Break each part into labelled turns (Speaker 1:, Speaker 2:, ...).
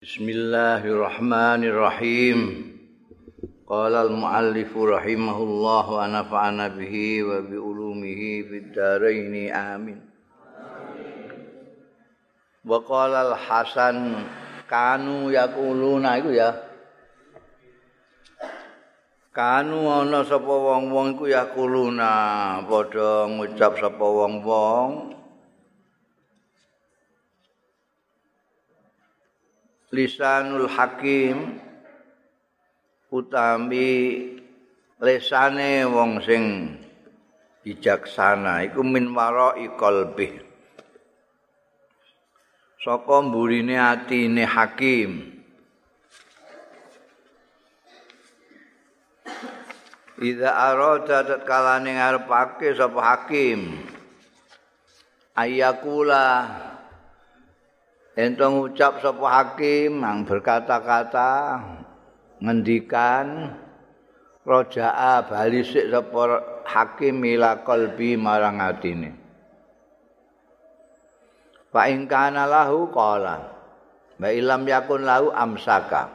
Speaker 1: Bismillahirrahmanirrahim. Qala al-muallif rahimahullah wa nafa'ana bihi wa bi ulumihi fid dharain amin. Wa qala al-Hasan kanu yaquluna iku ya. Kanu ana sapa wong-wong iku yaquluna padha ngucap sapa wong-wong lisanul hakim utami lesane wong sing bijaksana iku min wara'i qalbi saka mburine atine hakim. Ida arada tatkala ning arepake sapa hakim ayakula Ento ngucap sapa hakim mang berkata-kata ngendikan rojaa bali sik sapa hakim ila qalbi marang atine. Fa in kana lahu qala wa ilam yakun lahu amsaka.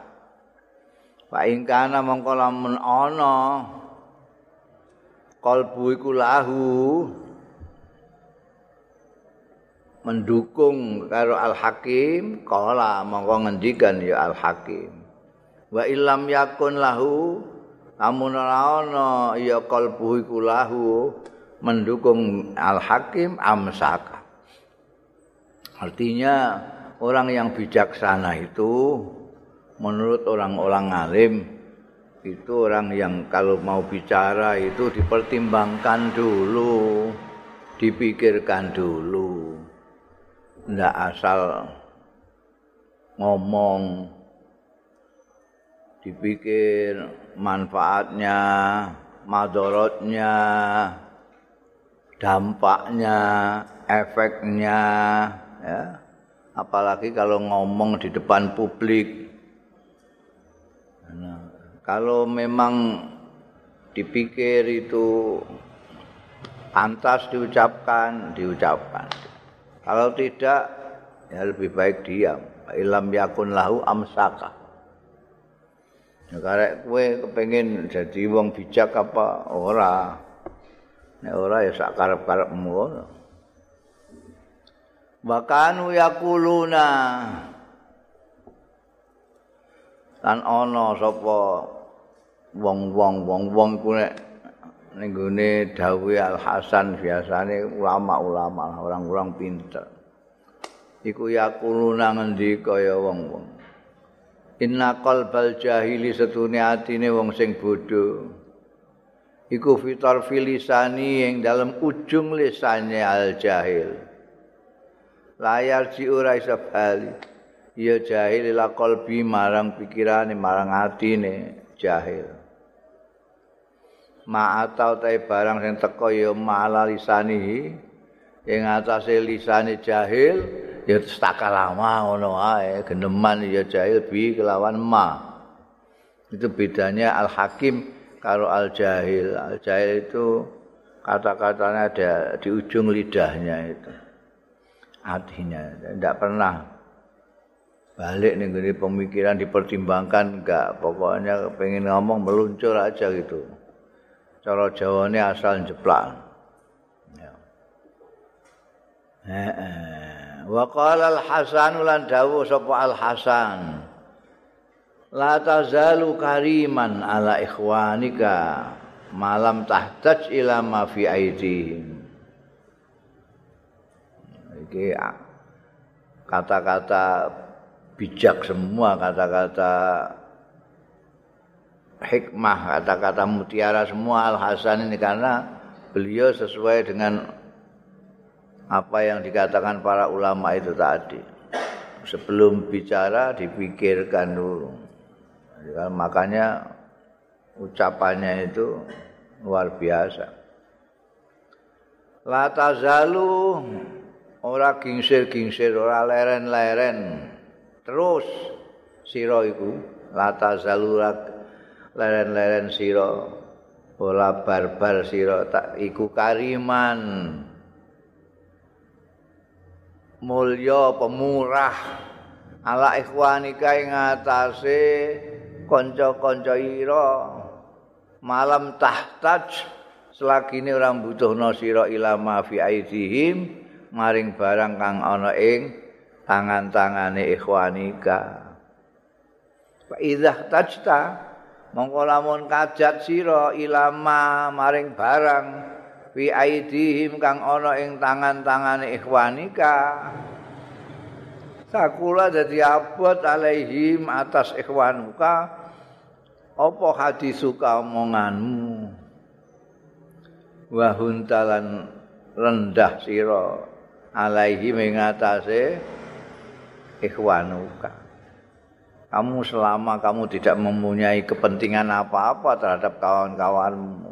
Speaker 1: Fa in kana mongko lamun ana qalbu iku lahu mendukung karo Al-Hakim kala mongko ngendikan ya Al-Hakim. Wa illam yakun lahu amun ora ana ya kalbu iku lahu mendukung Al-Hakim amsaka. Artinya orang yang bijaksana itu menurut orang-orang alim itu orang yang kalau mau bicara itu dipertimbangkan dulu dipikirkan dulu ndak asal ngomong. Dipikir manfaatnya madorotnya dampaknya efeknya ya. Apalagi kalau ngomong di depan publik. Nah, kalau memang dipikir itu pantas diucapkan diucapkan Kalau tidak, ya lebih baik diam. Ilam yakun lahu amsaka. Ya karek kowe kepengin jadi wong bijak apa ora? Nek ora ya sak karep-karepmu ngono. Bakanu yakuluna lan ana sapa wong-wong wong-wong ku nek ning gone dawuhe Al Hasan biasane ulama-ulama orang-orang pinter. Iku yakuluna ngendika ya wong-wong? Inna qalbal jahili setune atine wong sing bodho. Iku fitar filisani yang dalam ujung lisannya al jahil layar si isa bali. Ya jahil la qalbi marang pikirane marang atine jahil ma'atau ta'i barang sing teko ya ma'ala lisani ing atase lisane jahil ya stakal lama ngono ae. Geneman ya jahil bi kelawan ma. Itu bedanya al hakim karo al jahil al jahil itu kata-katanya ada di ujung lidahnya itu. Artinya tidak pernah balik nih pemikiran dipertimbangkan enggak pokoknya pengen ngomong meluncur aja gitu cara jawane asal jeplak. Ya. Wa qala al-Hasan lan dawuh sapa al-Hasan. La tazalu kariman ala ikhwanika malam tahtaj ila ma fi aidihim. Iki kata-kata bijak semua kata-kata hikmah kata-kata mutiara semua Al Hasan ini karena beliau sesuai dengan apa yang dikatakan para ulama itu tadi. Sebelum bicara dipikirkan dulu. Makanya ucapannya itu luar biasa. La tazalu ora gingsir-gingsir, ora leren-leren. Terus sira iku la tazalu leren-leren sira ora barbar sira tak iku kariman. Mulya pemurah ala ikhwanika ing atase kanca-kanca ira. Malam tahtaj selagine ora butuhna sira ilama fi aidihim maring barang kang ana ing tangan-tangane ikhwanika fa idza tajta mongko lamun kajat sira ilama maring barang fi aidihim kang ana ing tangan-tangane ikhwanika. Sakula dadi abot alaihim atas ikhwanuka apa hadisuka omonganmu wa huntalan rendah sira alaihi ing atase ikhwanuka kamu selama kamu tidak mempunyai kepentingan apa-apa terhadap kawan-kawanmu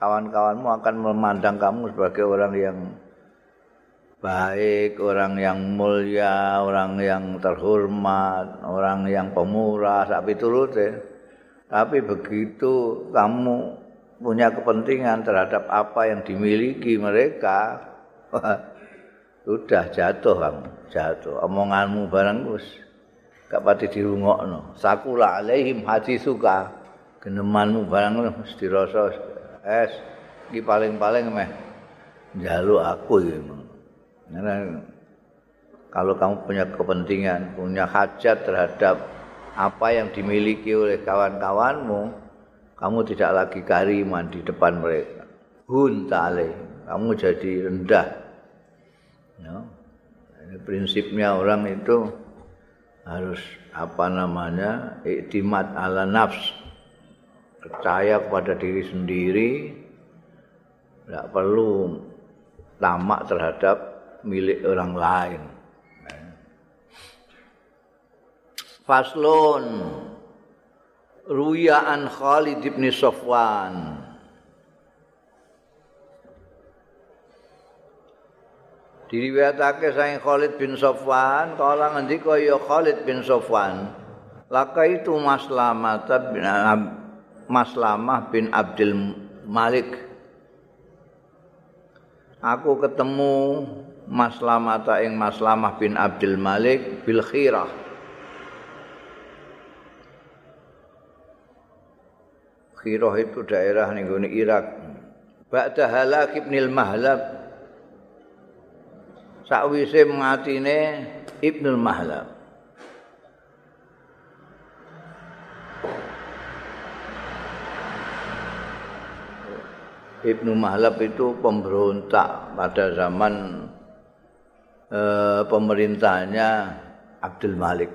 Speaker 1: kawan-kawanmu akan memandang kamu sebagai orang yang baik, orang yang mulia, orang yang terhormat, orang yang pemurah, tapi turut ya. Tapi begitu kamu punya kepentingan terhadap apa yang dimiliki mereka, sudah jatuh kamu, jatuh. Omonganmu barang gak pati dirungokno. Sakula alaihim hati suka, genemanmu barang mesti rasa es, di paling-paling meh jaluk aku ya. Karena kalau kamu punya kepentingan, punya hajat terhadap apa yang dimiliki oleh kawan-kawanmu, kamu tidak lagi kariman di depan mereka. Hun tale, kamu jadi rendah Ya. Ini prinsipnya orang itu harus apa namanya iktimat ala nafs. Percaya kepada diri sendiri. Tidak perlu tamak terhadap milik orang lain. Faslun. Ruya Khalid bin Safwan diriwayatake saking Khalid bin Safwan kala ngendika ya Khalid bin Safwan? Laka itu Maslamah bin Maslamah bin Abdul Malik. Aku ketemu Maslamah ing Maslamah bin Abdul Malik bil khirah. Khirah itu daerah ning Irak. Ba'da halak Ibnul Mahlab sakwise matine Ibnul Mahlab. Ibnu Mahlab itu pemberontak pada zaman eh, pemerintahnya Abdul Malik.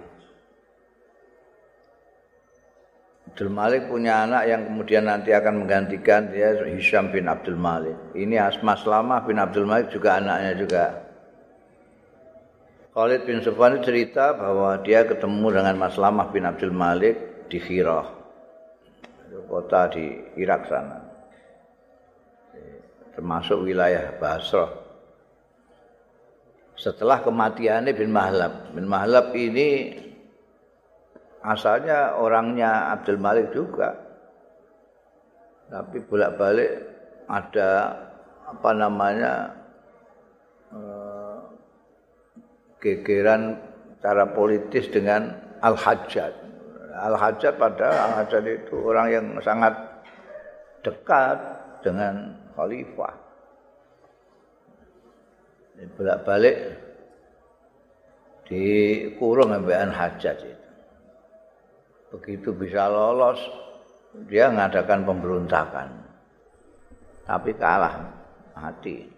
Speaker 1: Abdul Malik punya anak yang kemudian nanti akan menggantikan dia Hisham bin Abdul Malik. Ini Asma Salamah bin Abdul Malik juga anaknya juga. Khalid bin Sufyan cerita bahwa dia ketemu dengan Mas Lamah bin Abdul Malik di Khirah, kota di Irak sana, termasuk wilayah Basrah. Setelah kematiannya bin Mahlab, bin Mahlab ini asalnya orangnya Abdul Malik juga, tapi bolak-balik ada apa namanya gegeran cara politis dengan Al-Hajjaj. Al-Hajjaj pada Al-Hajjaj itu orang yang sangat dekat dengan khalifah. Bolak-balik dikurung sampai Hajjaj itu. Begitu bisa lolos, dia mengadakan pemberontakan. Tapi kalah hati.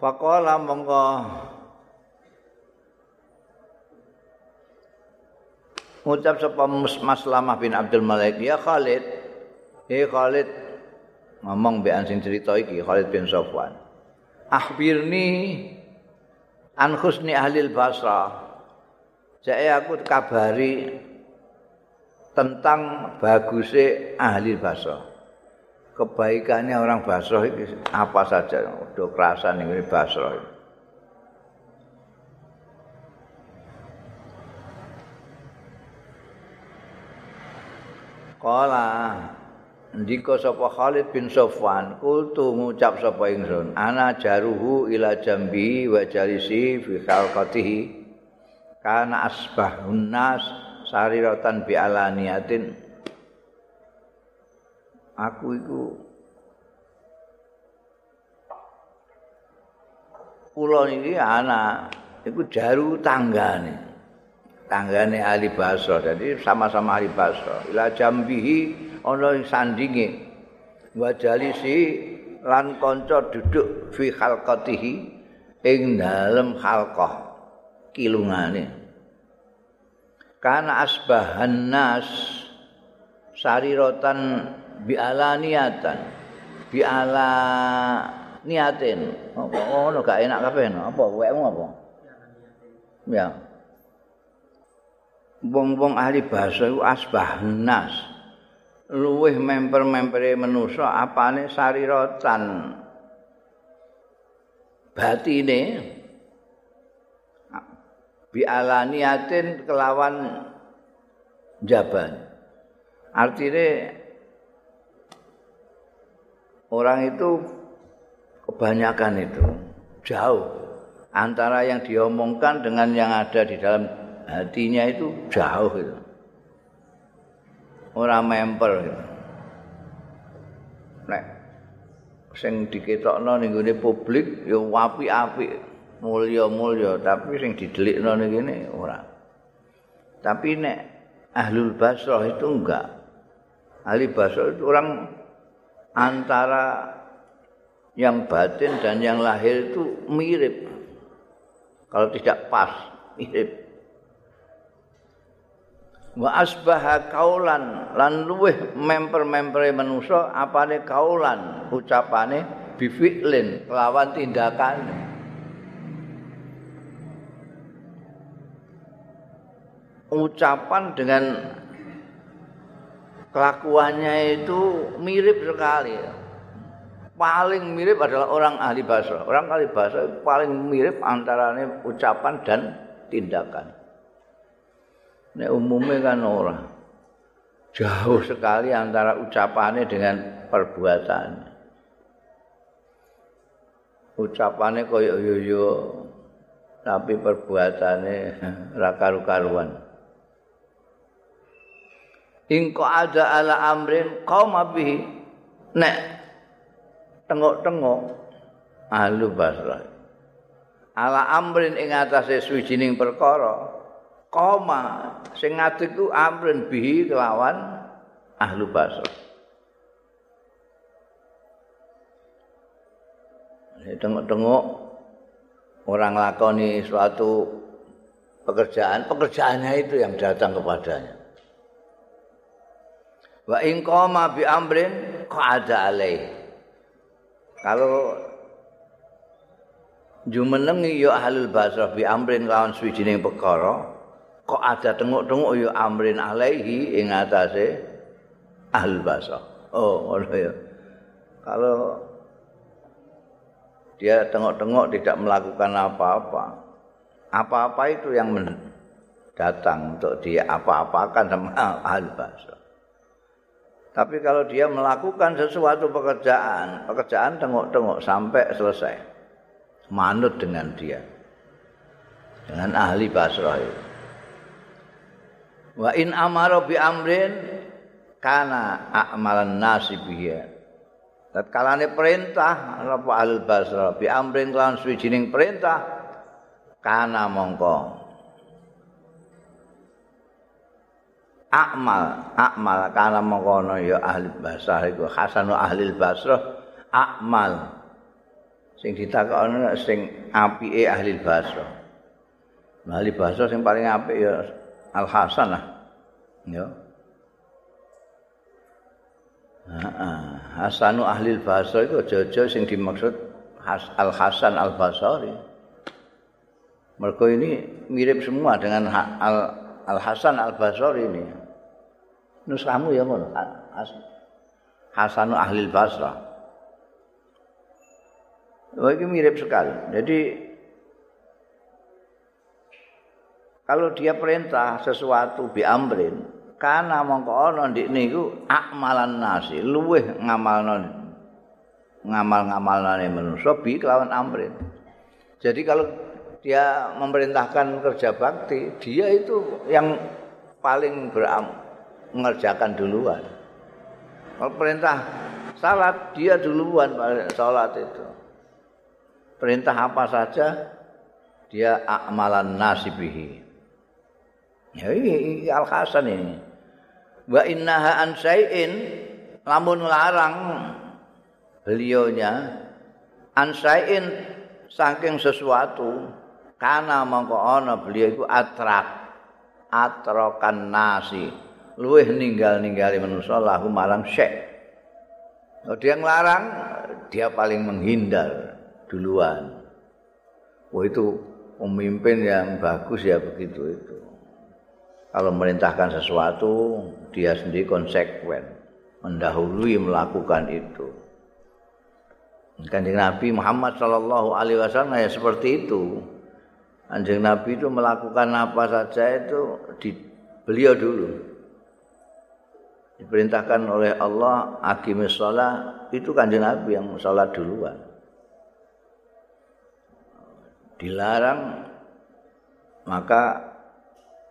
Speaker 1: Faqala mongko Ucap sapa Maslamah bin Abdul Malik ya Khalid. Hei Khalid. Ngomong bean sing cerita iki Khalid bin Safwan. Akhbirni an husni ahli Basra. Saya aku kabari tentang bagusnya ahli Basra kebaikannya orang Basrah itu apa saja udah kerasan ini Basrah. Kala ndika sapa Khalid bin Sofwan kultu ngucap sapa ingsun ana jaruhu ila jambi wa jalisi fi khalqatihi kana asbahun nas sariratan bi alaniyatin aku iku kula iki ana iku jaru tanggane. Tanggane ahli Basra jadi sama-sama ahli Basra ila jambihi ana ing sandinge. Wajalisi lan kanca duduk fi khalqatihi ing dalem khalqah kilungane. Kana asbahan nas sariratan bi alaniatan bi ala apa? Ngono gak enak kabeh apa? Wekmu apa? Ya. Wong-wong ahli bahasa iku asbahan nas. Luwih memper-mempere manusa apane sariratan batine bi alaniatin kelawan jaban. Artine orang itu kebanyakan itu jauh. Antara yang diomongkan dengan yang ada di dalam hatinya itu jauh itu. Ora memper nek sing diketokno ning gone publik ya apik-apik mulya-mulya. Tapi sing didelikno ning kene ora. Tapi nek ahlul basrah itu enggak. Ahli basrah itu orang antara yang batin dan yang lahir itu mirip. Kalau tidak pas mirip. Wa asbaha kaulan lan luweh memper-mempere manusa apane kaulan? Ucapane bifi'lin lawan tindakan. Ucapan dengan kelakuannya itu mirip sekali paling mirip adalah orang ahli bahasa orang ahli bahasa paling mirip antaranya ucapan dan tindakan Nek umumnya kan ora. Jauh sekali antara ucapannya dengan perbuatannya. Ucapannya koyok yoyo, tapi perbuatannya rakaru-karuan. Ingko ada ala amrin kaum abihi. Nek tengok-tengok ahlu basrah. Ala amrin ing atase suwijining perkara. koma sing ngadeg ku amrun bihi kelawan ahlu basar. Tengok-tengok orang lakoni suatu pekerjaan, pekerjaannya itu yang datang kepadanya. Wa in qama bi amrin qa'ada alaih. Kalau jumenengi ya ahlul basrah bi amrin lawan suwijining perkara, kok ada tengok-tengok ya amrin alaihi ing atase ahli basa. Oh, ngono ya. Kalau dia tengok-tengok tidak melakukan apa-apa. Apa-apa itu yang datang untuk dia apa-apakan sama ahli basa. Tapi kalau dia melakukan sesuatu pekerjaan, pekerjaan tengok-tengok sampai selesai. Manut dengan dia. Dengan ahli basrah itu. wa in amara bi amrin kana a'malan nasi bihi tatkalane perintah apa al basra bi amrin lan suwijining perintah kana mongko akmal akmal kana mongko ya ahli basra iku hasanu ahli basra akmal sing ditakokno sing apike ahli basra ahli basra sing paling apik ya Al Hasan lah. Ya. Hasanu ahli bahasa itu jojo sing dimaksud Al Hasan Al Basari. Mereka ini mirip semua dengan Al, Al Hasan Al Basari ini. Nusamu ya mon. Hasanu ahli Basra. Oh, ini mirip sekali. Jadi Kalau dia perintah sesuatu bi amrin, kana mongko ana ndik niku akmalan nasi luweh ngamalno ngamal-ngamalane manusa bi kelawan amrin jadi kalau dia memerintahkan kerja bakti dia itu yang paling beram mengerjakan duluan. Kalau perintah salat dia duluan salat itu. Perintah apa saja dia akmalan nasibihi. Ya ini al hasan ini. Wa innaha an syai'in lamun larang beliaunya an syai'in saking sesuatu kana mongko beliau iku atrak atrokan nasi luweh ninggal-ningali manusa lahu marang syekh kalau dia ngelarang dia paling menghindar duluan wah itu pemimpin yang bagus ya begitu itu kalau merintahkan sesuatu dia sendiri konsekuen mendahului melakukan itu Kanjeng Nabi Muhammad Shallallahu Alaihi Wasallam ya seperti itu. Kanjeng Nabi itu melakukan apa saja itu di beliau dulu. Diperintahkan oleh Allah akimis sholat itu kanjeng Nabi yang sholat duluan. Dilarang maka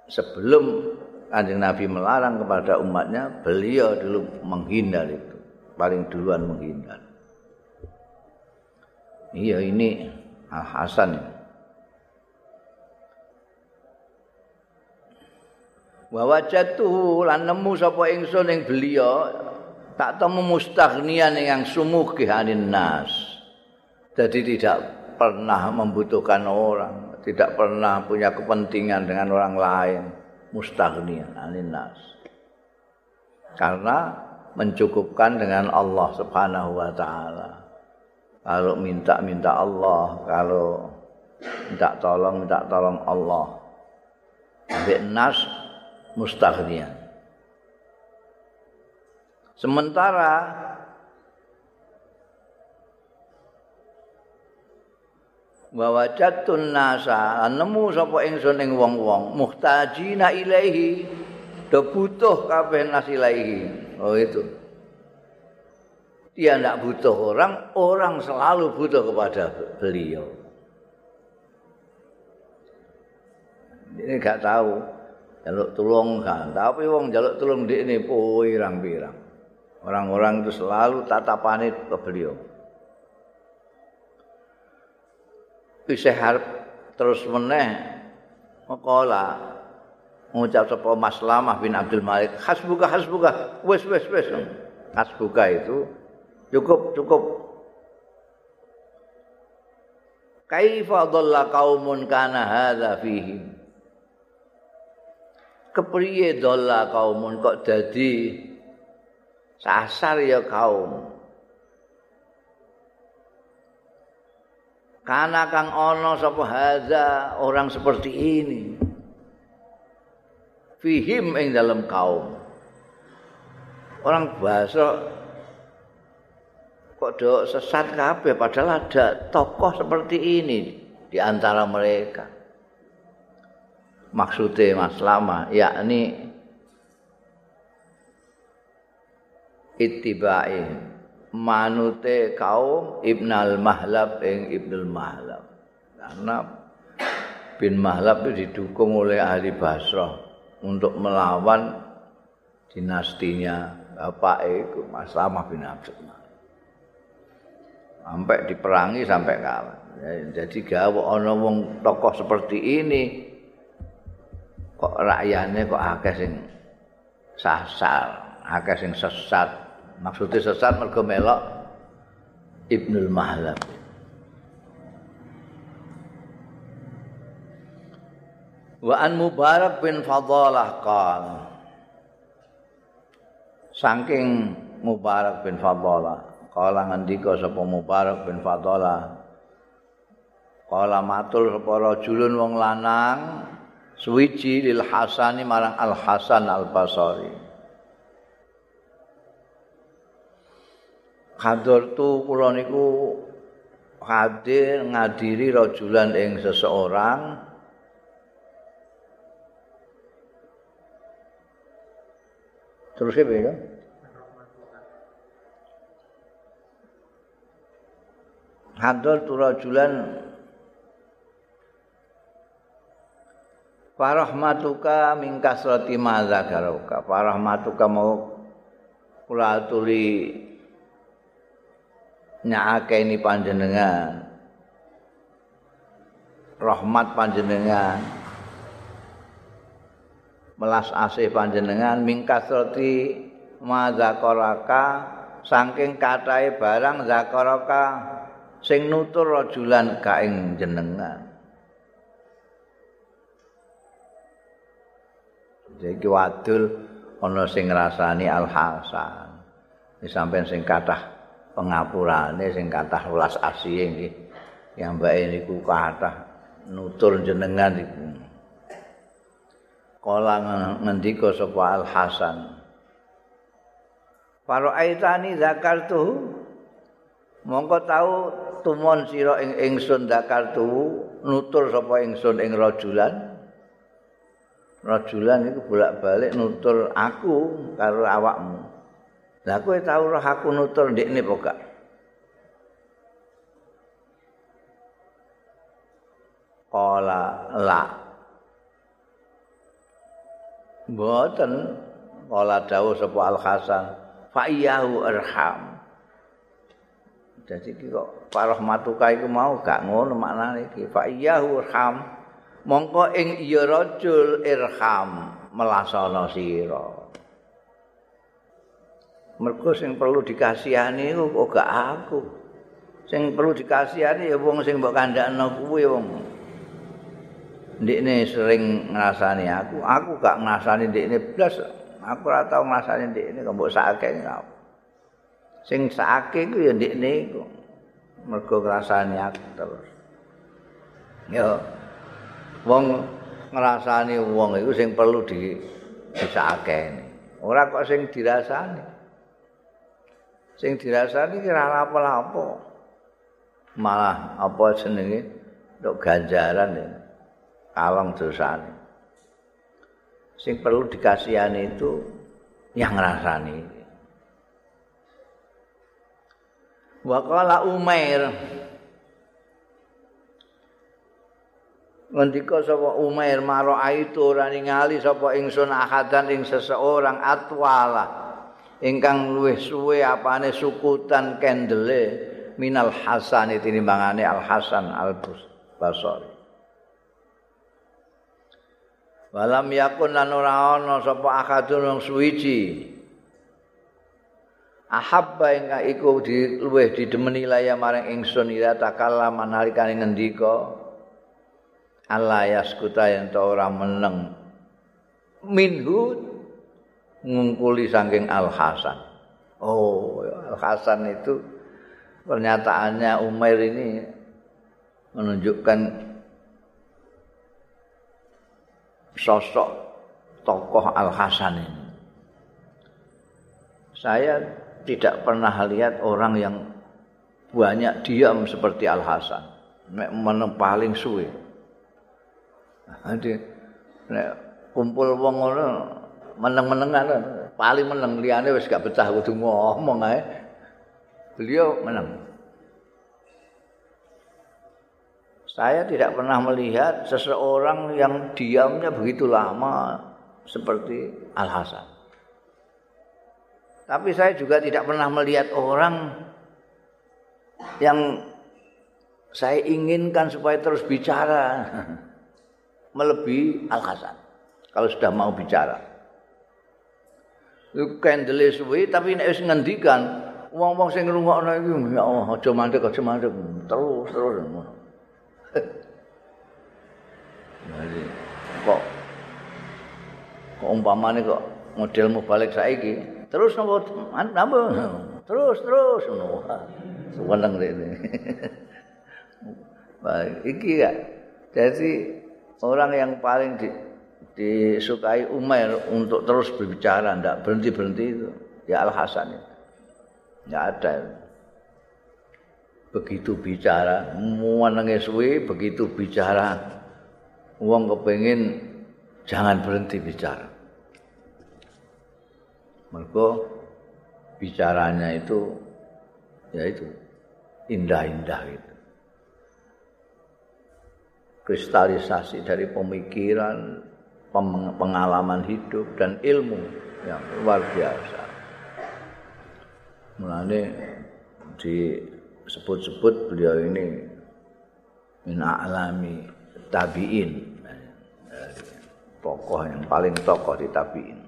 Speaker 1: sebelum Kanjeng Nabi melarang kepada umatnya, beliau dulu menghindar itu, paling duluan menghindar. Iya ini Al Hasan. Wa wajadtuhu lan nemu sapa ingsun ing beliau tak temu mustaghnian yang sumuh anin nas. Jadi tidak pernah membutuhkan orang, tidak pernah punya kepentingan dengan orang lain. mustaghniyan anin nas. Karena mencukupkan dengan Allah Subhanahu wa taala. Kalau minta-minta Allah, kalau minta tolong minta tolong Allah. Ambek nas mustaghniyan. Sementara wa wajadtun nasa nemu sapa ingsun ing wong-wong muhtajina ilaihi do butuh kabeh nasilaihi oh itu. Dia tidak butuh orang orang selalu butuh kepada beliau. Ini gak tahu jaluk tulung kan. Tapi wong jaluk tulung di ini pirang-pirang. Orang-orang itu selalu tatapanit ke beliau. Isih harap terus meneh maqala ngucap sapa Maslamah bin Abdul Malik hasbuka hasbuka. Wis wis wis hasbuka itu cukup cukup. Kaifa dhalla qaumun kana hadza fihi kepriye dhalla qaumun kok dadi sasar ya kaum Karena kang ono sapa haza orang seperti ini. Fihim ing dalam kaum. Orang bahasa kok do sesat kabeh padahal ada tokoh seperti ini di antara mereka. Maksudnya Mas Lama yakni ittibai manute kaum Ibnal Mahlab ing Ibnul Mahlab. Karena bin Mahlab itu didukung oleh ahli Basrah untuk melawan dinastinya bapak itu Mas Ramah bin Abdul Sampai diperangi sampai kalah. Jadi gawe ana wong tokoh seperti ini kok rakyatnya kok akeh sing sasar, akeh sing sesat. maksudnya sesat mergo melok Ibnul Mahlab. Wa an Mubarak bin Fadalah qal. Saking Mubarak bin Fadalah, kala ngendika sapa Mubarak bin Fadalah. Kala matul sapa rajulun wong lanang suwiji lil Hasani marang Al Hasan Al Basri. Hadir tu kula niku hadir ngadiri rajulan ing seseorang Terus ya, ya? Hadol turajulan Farahmatuka min kasrati ma zakarauka. Farahmatuka mau kula aturi nyaake ini panjenengan. Rahmat panjenengan. Melas asih panjenengan min kasrati ma zakaraka saking katahe barang zakaraka sing nutur rajulan kaing jenengan. Jadi wadul ana sing ngrasani Al Hasan. Iki sampean sing kathah pengapurane sing kathah welas asih nggih. Yang mbak niku kathah nutur jenengan iku. Kala ngendika sapa Al Hasan. Para aitani zakartu mongko tau tumon sira ing ingsun zakartu nutur sapa ingsun ing rajulan rajulan iku bolak-balik nutur aku karo awakmu. Lah kowe tau roh aku nutur ndekne apa gak? Kala la. Mboten kala dawuh sapa Al Hasan, fa iyahu arham. Dadi kok parahmatuka iku mau gak ngono maknane iki. Fa iyahu arham. Mongko ing ya rajul irham melasana sira. Mergo sing perlu dikasihani kok gak aku. Sing perlu dikasihani ya wong sing mbok kandhakno kuwi wong. Ndekne sering ngrasani aku aku gak ngrasani ndekne blas aku ora tau ngrasani ndekne kok mbok sakake sing sakake ku ya ndekne iku. Mergo ngrasani aku terus. Yo wong ngrasani wong iku sing perlu di disakeni. Ora kok sing dirasani. Sing dirasani kira apa-apa. Malah apa jenenge untuk ganjaran ya. Kalong dosane. Sing perlu dikasihani itu yang ngrasani. Wa qala Umair ngendika sapa Umair maro aitu ora ningali sapa ingsun ahadan ing seseorang atwala ingkang luwih suwe apane sukutan kendele minal hasan tinimbangane al hasan al basori walam yakun lan ora ana sapa akadun wong suwiji. Ahabba ingkang iku di luwih didemeni laya maring ingsun ira takallama nalikane ngendika Allah yaskuta yang tau ora meneng minhu ngungkuli saking Al Hasan. Oh, Al Hasan itu pernyataannya Umair ini menunjukkan sosok tokoh Al Hasan ini. Saya tidak pernah lihat orang yang banyak diam seperti Al Hasan. Meneng paling suwe. Nek kumpul wong ngono meneng-menengan paling meneng liyane wis gak betah kudu ngomong ae. Beliau menang. Saya tidak pernah melihat seseorang yang diamnya begitu lama seperti Al Hasan. Tapi saya juga tidak pernah melihat orang yang saya inginkan supaya terus bicara. melebihi Al Hasan kalau sudah mau bicara. Iku kendele suwi tapi nek wis ngendikan wong-wong sing ngrungokno iki ya Allah aja mandek aja mandek terus terus ngono. Jadi kok kok umpamane kok modelmu balik saiki terus nopo nambah terus terus ngono. Seneng rene. Baik, iki ya. Jadi orang yang paling di, disukai Umair untuk terus berbicara, tidak berhenti berhenti itu, ya Al Hasan itu, tidak ada. Begitu bicara, muanenge suwi, begitu bicara, uang kepengin jangan berhenti bicara. Mergo bicaranya itu ya itu indah-indah itu. Kristalisasi dari pemikiran, pengalaman hidup dan ilmu yang luar biasa. Mulane disebut-sebut beliau ini min alami tabiin tokoh yang paling tokoh di tabiin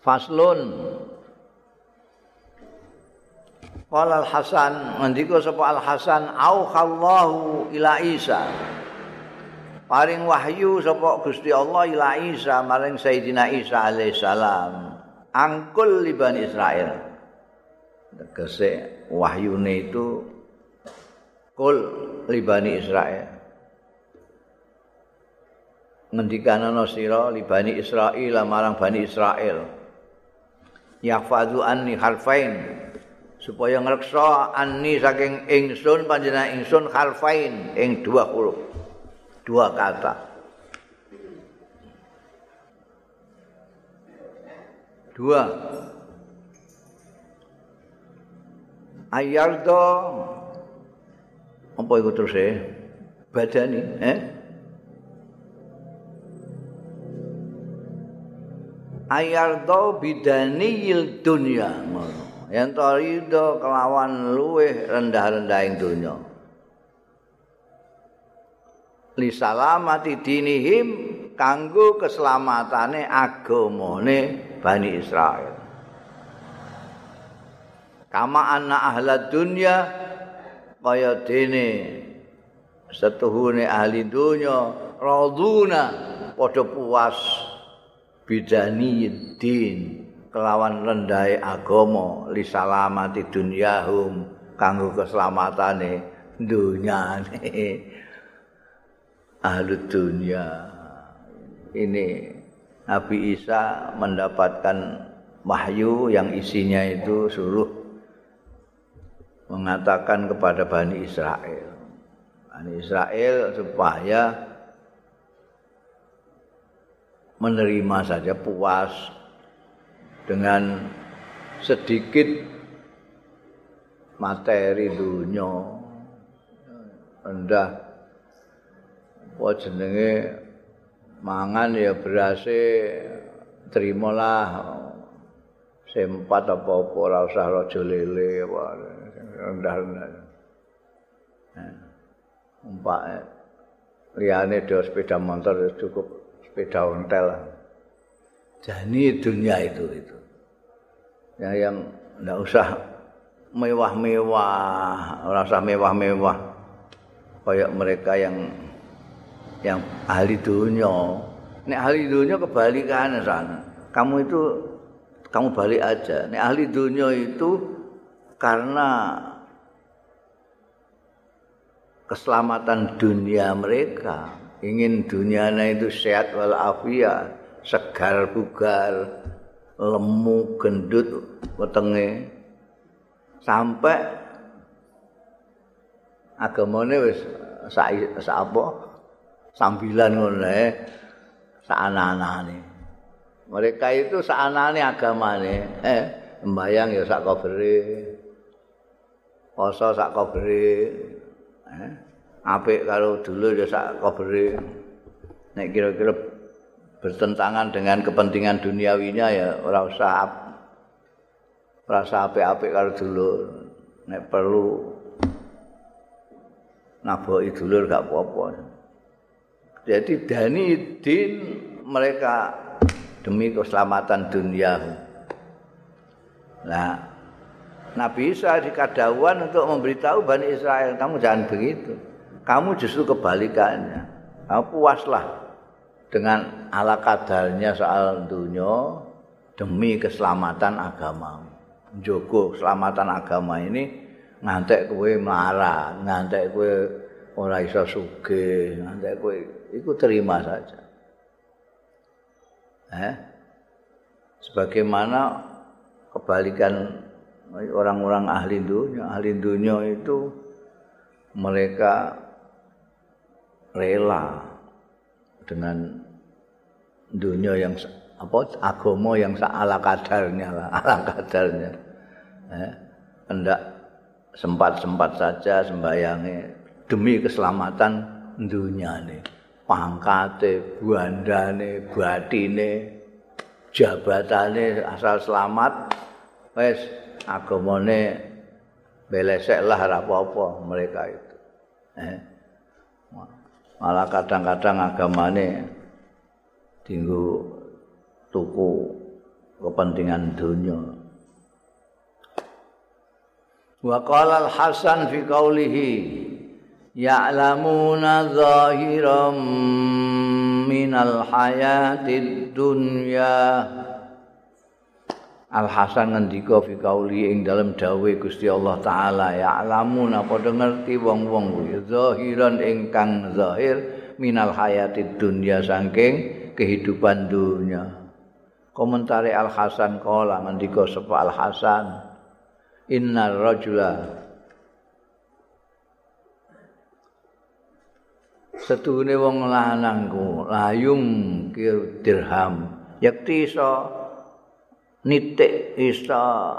Speaker 1: faslun Qala Al Hasan ngendika sapa Al Hasan au khallahu ila Isa. Paring wahyu sapa Gusti Allah ila Isa maring Sayyidina Isa alaihissalam angkul li Bani Israel tegese wahyune itu kul li Bani Israel ngendikana sira li Bani Israil marang Bani Israel yahfazu anni harfain supaya ngreksa anni saking ingsun panjenengan ingsun harfain ing dua huruf dua kata. Dua. Ayardo. Apa itu terus ya badani eh? Ayardo bidaniyil dunya yang torido kelawan luweh rendah-rendah ing dunya li salamati dinihim kanggo keselamatane agamane Bani Israel. Kama anna ahla dunya kaya dene setuhune ahli dunya raduna padha puas bidani din kelawan rendai agama li salamati dunyahum kanggo keselamatane dunyane. Ahli dunya. Ini Nabi Isa mendapatkan wahyu yang isinya itu suruh mengatakan kepada Bani Israel. Bani Israel supaya menerima saja puas dengan sedikit materi dunia. Rendah apa jenenge? Mangan ya berase terimalah. Sempat apa-apa ora usah raja lele apa. Rendah-rendah umpak liyane do sepeda motor cukup sepeda ontel jani dunia itu itu ya yang ndak usah mewah-mewah, ora usah mewah-mewah kayak mereka yang yang ahli dunia. Nek ahli dunia kebalikannya sana. Kamu itu kamu balik aja. Nek ahli dunia itu karena keselamatan dunia mereka, ingin dunianya itu sehat walafiat, segar bugar, lemu gendut wetenge. Sampai agamane wis sak apa sambilan ngono ae saanane mereka itu saanane agamane eh mbayang ya sak kabere poso sak kabere eh apik karo dulur ya sak kabere nek kira-kira bertentangan dengan kepentingan duniawinya ya ora usah rasa apik-apik karo dulur. Nek perlu naboki dulur gak apa-apa. Jadi dani din mereka demi keselamatan dunia. Nah Nabi Isa dikadawan untuk memberitahu Bani Israel kamu jangan begitu. Kamu justru kebalikannya. Kamu puaslah dengan ala kadarnya soal dunia demi keselamatan agama. Jogo keselamatan agama ini ngantek kowe marah, ngantek kowe ora iso sugih, ngantek kowe iku terima saja. Eh? Sebagaimana kebalikan orang-orang ahli dunia, ahli dunia itu mereka rela dengan dunia yang apa agama yang ala kadarnya lah, ala kadarnya. Eh, hendak sempat-sempat saja sembayangnya demi keselamatan dunia nih. Pangkate, buandane, batine, jabatane asal selamat wis agamane belesek lah apa-apa mereka itu. Eh. Malah kadang-kadang agamane tinggu tuku kepentingan dunia. Wa qala al-Hasan fi qawlihi ya'lamuna zahiran minal hayatid dunya Al Hasan ngendika fi qauli ing dalem dawuhe Gusti Allah taala ya'lamun padha ngerti wong-wong zahiran ingkang zahir minal hayatid dunya saking kehidupan dunia. Komentari Al Hasan kala ngendika sapa Al Hasan. Inna rajula. Setuhune wong lanangku layum kir dirham. Yakti iso nitik iso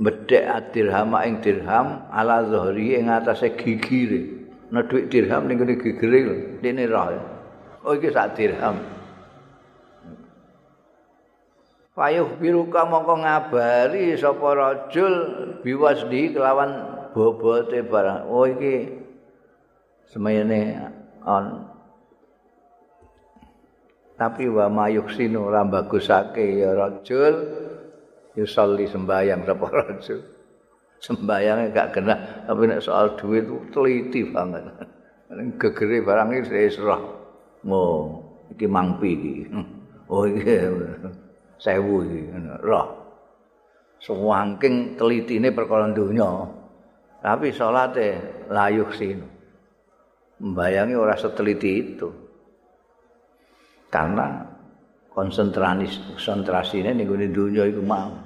Speaker 1: bedhek dirham ing dirham ala zahri ing atase gigire. Nek dirham ning kene gigire dene roh. Oh iki sak dirham Payuh biruka mongko ngabari sapa rajul biwasdi kelawan bobote barang. Oh iki semene on. Tapi wa mayuk sinu ora bagusake ya rajul yusolli sembayang sapa rajul. Sembayange gak kena tapi nek soal duit teliti banget. Gegere barang iki wis roh. Oh, iki mangpi iki. Oh iki sewu iki roh suwangking telitine perkara donya tapi salate layuh sin membayangi ora seteliti itu. Karena konsentrasi konsentrasine ning gone donya iku mau.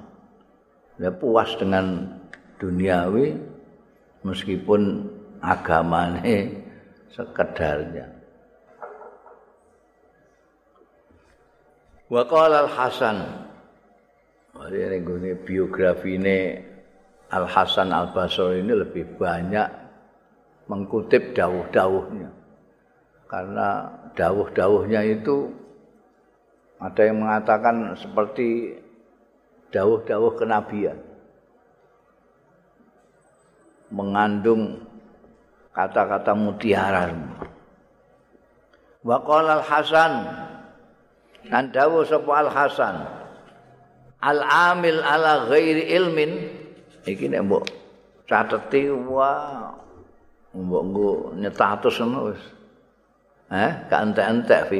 Speaker 1: Ya puas dengan duniawi meskipun agamane sekedarnya Wa qala Al-Hasan. Mari ning biografi ini Al-Hasan Al-Basri ini lebih banyak mengutip dawuh-dawuhnya. Karena dawuh-dawuhnya itu ada yang mengatakan seperti dawuh-dawuh kenabian. Mengandung kata-kata mutiara. Wa qala Al-Hasan Kan dawuh sapa Al Hasan. Al amil ala ghairi ilmin iki nek mbok cateti wah mbok nggo nyetatus ngono wis. Eh, gak entek-entek fi.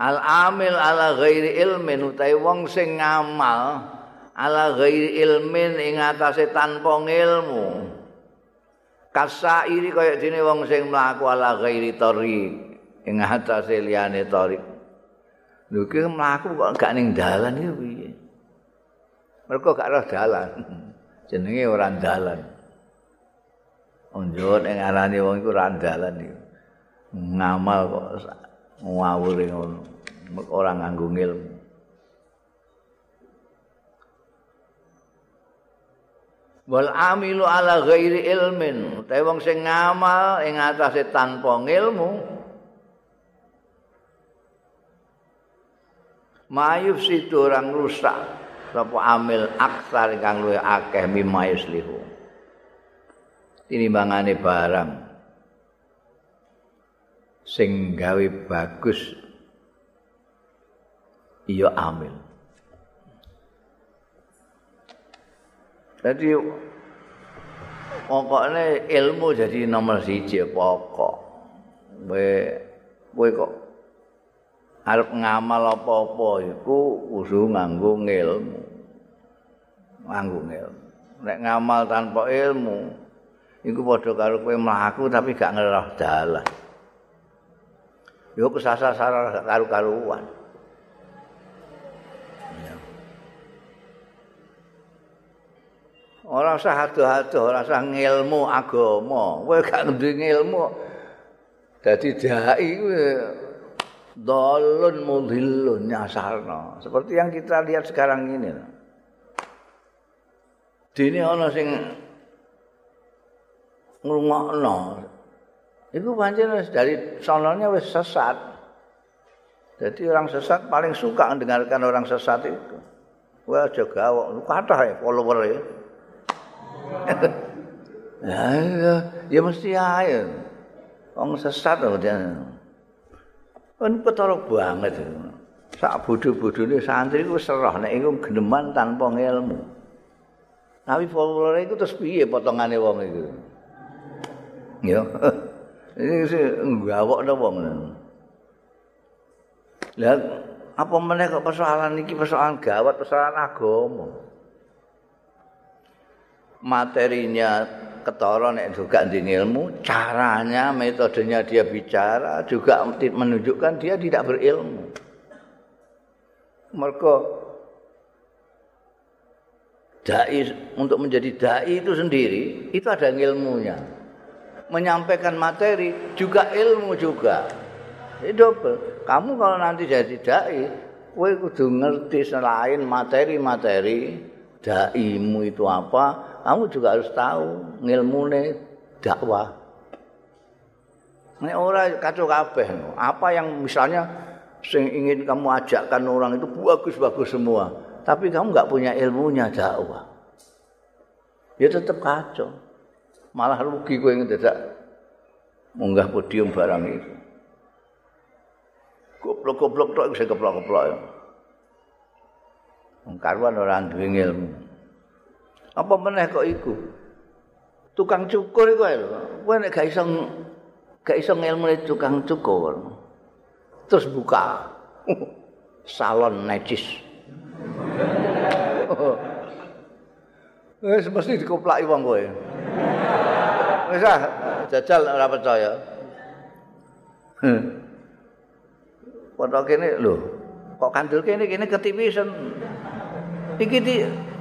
Speaker 1: Al amil ala ghairi ilmin utawi wong sing ngamal ala ghairi ilmin ing atase tanpa ilmu. Kasairi kaya dene wong sing mlaku ala ghairi tariq ing atase liyane tariq. Lho iki mlaku kok gak ning dalan iki piye? Mergo gak roh dalan. Jenenge ora dalan. Onjot ing arane wong iku ora dalan iki. Ngamal kok ngawur ngono. Ora nganggo ilmu. Wal amilu ala ghairi ilmin, utawa wong sing ngamal ing atase tanpa ilmu, mayuf situ orang rusak. Sapa amil aksar kang luwih akeh mimayus lihu tinimbangane barang. Sing gawe bagus. Iya amil. Jadi pokoknya ilmu jadi nomor siji pokok. Kowe kok arep ngamal apa-apa iku kudu nganggo ilmu. Nganggo ilmu. Nek ngamal tanpa ilmu iku padha karo kowe mlaku tapi gak ngeroh dalan. Yo kesasar-sasar gak karu-karuan. Ora usah ado-ado, ora usah ngilmu agama. Kowe gak ngendi ilmu. Dadi dai kuwi dolun mudhillun nyasarno seperti yang kita lihat sekarang ini. Dene ana sing ngrungokno. Itu pancen dari sononya wis sesat. Jadi orang sesat paling suka mendengarkan orang sesat itu. Wah aja gawok. Kathah ya follower ya. Ya, ya mesti ae. Wong sesat lho Kan ketara banget. Sak bodho-bodhone santri ku serah nek iku geneman tanpa ilmu. Tapi follower iku terus piye potongane wong iku? Ya. Ini sih gawok to wong. Lah apa meneh kok persoalan iki persoalan gawat persoalan agama. Materinya ketara nek juga di ilmu, caranya, metodenya dia bicara juga menunjukkan dia tidak berilmu. Mereka dai untuk menjadi dai itu sendiri itu ada ilmunya. Menyampaikan materi juga ilmu juga. Double. Kamu kalau nanti jadi dai, kowe kudu ngerti selain materi-materi daimu itu apa, kamu juga harus tahu ngilmune dakwah. Ini orang kacau kabeh. Apa yang misalnya sing ingin kamu ajakkan orang itu bagus-bagus semua, tapi kamu nggak punya ilmunya dakwah. Ya tetap kacau. Malah rugi gue yang tidak munggah podium barang itu. Goblok-goblok tok bisa keplok-keplok. Karuan orang duwe ilmu. Apa meneh kok iku? Tukang cukur iku lho. Kowe nek gak iso gak iso ngelmune tukang cukur. Terus buka salon necis. Wis mesti dikoplaki wong kowe. Wis ah, jajal ora percaya. Foto kene lho, kok kandel kene kene ketipisen. Iki di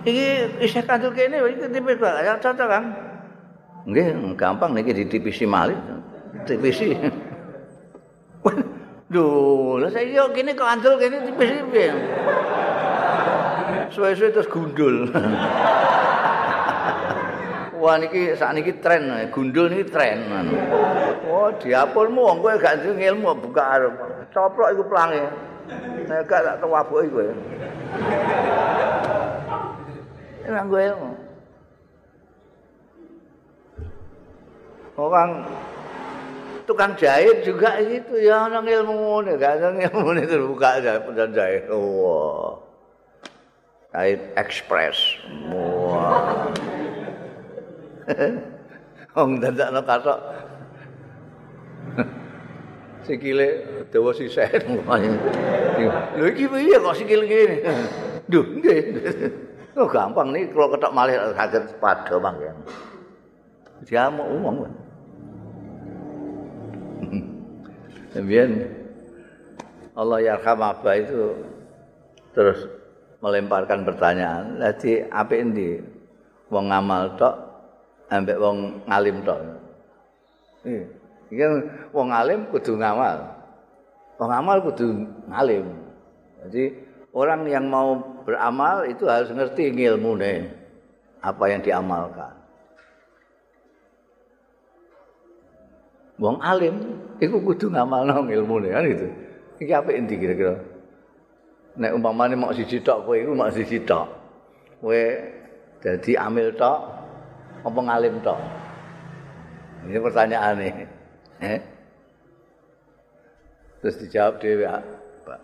Speaker 1: iki isih kandel kene iki tipis kok ya cocok kan nggih gampang niki ditipisi malih tipisi Duh, lah saya yo kene kok andel kene tipis piye? Suwe-suwe terus gundul. Wah niki sak niki tren, gundul niki tren. Oh, diapulmu wong kowe gak ilmu buka arep. Coplok iku plange. Nek gak tak tawabuki kowe. nganggo ilmu. Orang tukang jahit juga itu ya ana ilmu ne, gak ana ilmu ne terbuka aja pendan jahit. Wah. Jahit ekspres. Wah. Wong dandakno katok. Sikile dawa sisih. Lho iki piye kok sikil ngene? Duh, nggih. Oh gampang nih kalau ketok malih saged padha mangke. Dia mau umum kan. Kemudian Allah yarham Abah itu terus melemparkan pertanyaan. Jadi apa ini? Wong ngamal tok, ambek wong ngalim tok. Iki wong ngalim kudu ngamal. Wong ngamal kudu ngalim. Jadi orang yang mau beramal itu harus ngerti ilmu nih apa yang diamalkan. Wong alim, iku kudu ngamal nong ilmu nih kan itu. Iki apa inti kira-kira? Nek umpamane mau siji tok kowe iku mau siji tok. Kowe dadi amil tok apa ngalim tok? Ini pertanyaan. Eh? Terus dijawab dhewe, Pak.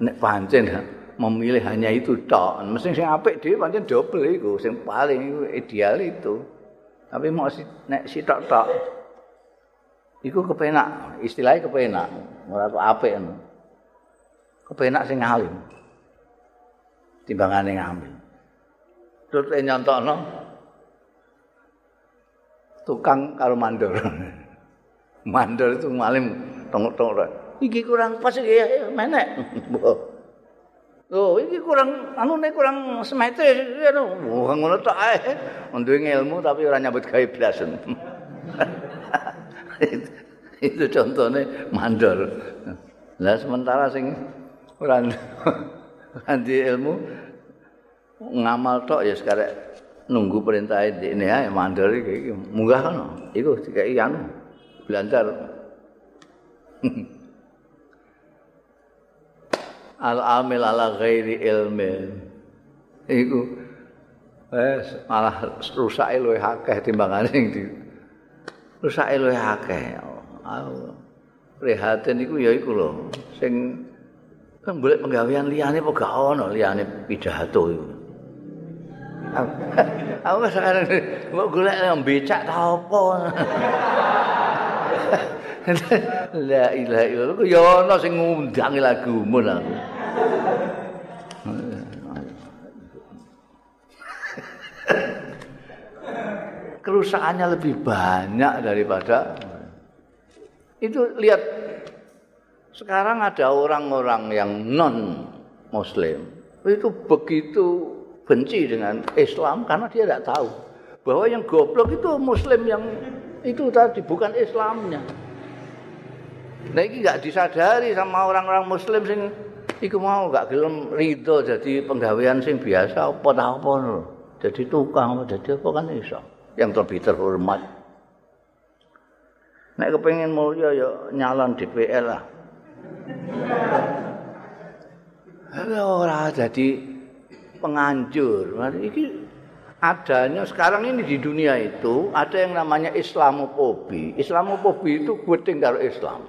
Speaker 1: Nek pancen memilih hanya itu tok. Mesti sing apik dhewe pancen double iku, sing paling ideal itu. Tapi mau si, nek si tok. Iku kepenak, istilahnya kepenak. Ora kok apik ngono. Kepenak sing ngalim. Timbangane ngambil. Terus nyontokno tukang karo mandor. mandor itu ngalim tongok-tongok. Iki kurang pas iki menek. Oh, iki kurang anu nek kurang semete anu. Oh, ngono tok ae. Nduwe ilmu tapi ora nyambut gawe blasen. itu, itu contohnya mandor. Lah sementara sing ora nanti ilmu ngamal tok ya sekarang nunggu perintah ini ya mandor iki munggah kan iku dikai anu belajar. Al amil ala ghairi ilmi. Iku wes malah rusak luwih akeh timbangane sing di rusak luwih akeh. Prihatin iku ya iku lho. Sing kan boleh penggawean liyane apa gak ono liyane pidato iku. Aku sekarang mau golek becak ta apa la ilaha illallah. Ya ono sing ngundang lagu mun aku kerusakannya lebih banyak daripada itu lihat sekarang ada orang-orang yang non muslim itu begitu benci dengan Islam karena dia tidak tahu bahwa yang goblok itu muslim yang itu tadi bukan Islamnya. Nah ini nggak disadari sama orang-orang muslim sing iku mau nggak gelem ridho jadi penggawean sing biasa apa ta apa Jadi tukang jadi apa kan iso yang lebih terhormat. Nek kepengin mulya ya nyalon DPR lah. Ora jadi penganjur. Ini adanya sekarang ini di dunia itu ada yang namanya Islamofobi. Islamofobi itu guting karo Islam.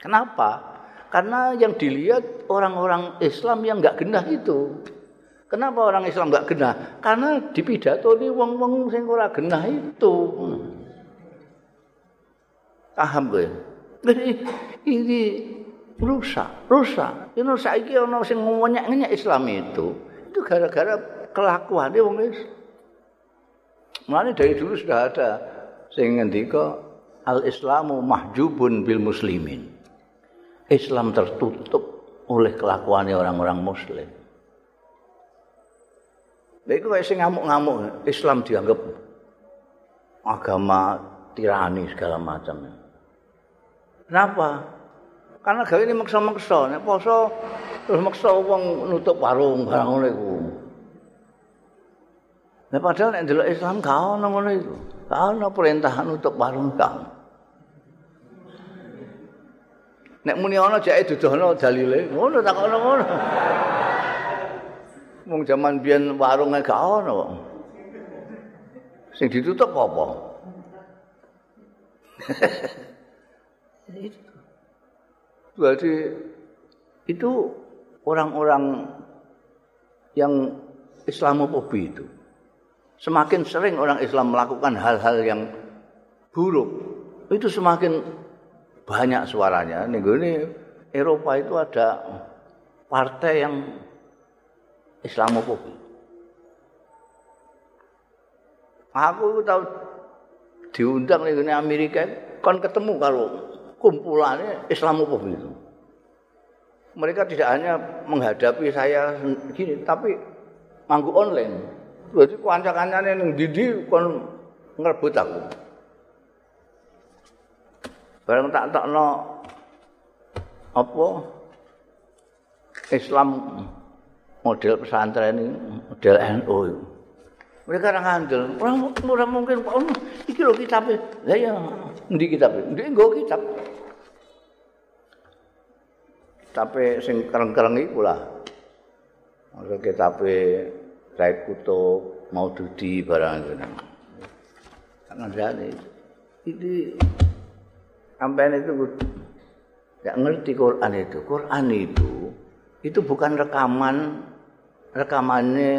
Speaker 1: Kenapa? Karena yang dilihat orang-orang Islam yang nggak genah itu. Kenapa orang Islam nggak genah? Karena di pidato ini wong-wong sing ora genah itu. Paham gue? Jadi ini rusak, rusak. Ini saiki ana sing ngomongnya Islam itu. Itu gara-gara kelakuannya wong Islam. Mulane dari dulu sudah ada sing ngendika al-islamu mahjubun bil muslimin. Islam tertutup oleh kelakuannya orang-orang muslim. Lha iku sing ngamuk-ngamuk Islam dianggap agama tirani segala macam. Kenapa? Karena gawe ini maksa-maksa, nek poso terus maksa wong nutup warung barang ngono iku. Nek padahal nek ndelok Islam gak ono ngono iku. Gak ono perintah nutup warung gak. Nek muni ana jake dudono dalile, ngono tak ono ngono. Wong jaman biyen warunge gak ono. Sing ditutup apa? Berarti itu orang-orang yang Islamofobi itu. Semakin sering orang Islam melakukan hal-hal yang buruk, itu semakin banyak suaranya. Nih ini Eropa itu ada partai yang Islamofobi. Aku tahu diundang nih Amerika, kan ketemu kalau kumpulannya Islamofobi itu. Mereka tidak hanya menghadapi saya gini, tapi manggu online. Berarti kanca-kancane ning ndi kon ngrebut aku. Bareng tak tokno apa Islam model pesantren ini, model NU itu. Mereka orang ngandel, orang, orang mungkin, oh, iki lho kitabnya. Lah ya, ndi kitabnya? Ndi nggo kitab. Tapi sing kereng-kereng iku lah. Maksud kitabnya Said Kutub, Maududi barang itu. Karena itu sampai itu nggak ngerti Quran itu. Quran itu itu bukan rekaman rekamannya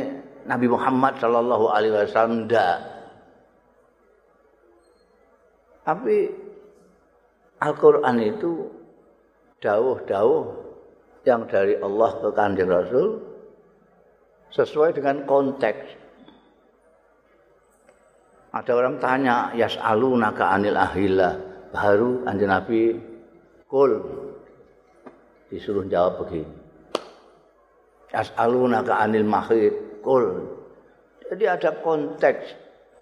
Speaker 1: Nabi Muhammad Shallallahu Alaihi Wasallam. Tapi Al-Quran itu dawuh-dawuh yang dari Allah ke kanjeng Rasul sesuai dengan konteks. Ada orang tanya, yas'alunaka anil ahillah. Baru anjing Nabi, kul. Disuruh jawab begini. Yas'alunaka anil mahid. Kul. Jadi ada konteks.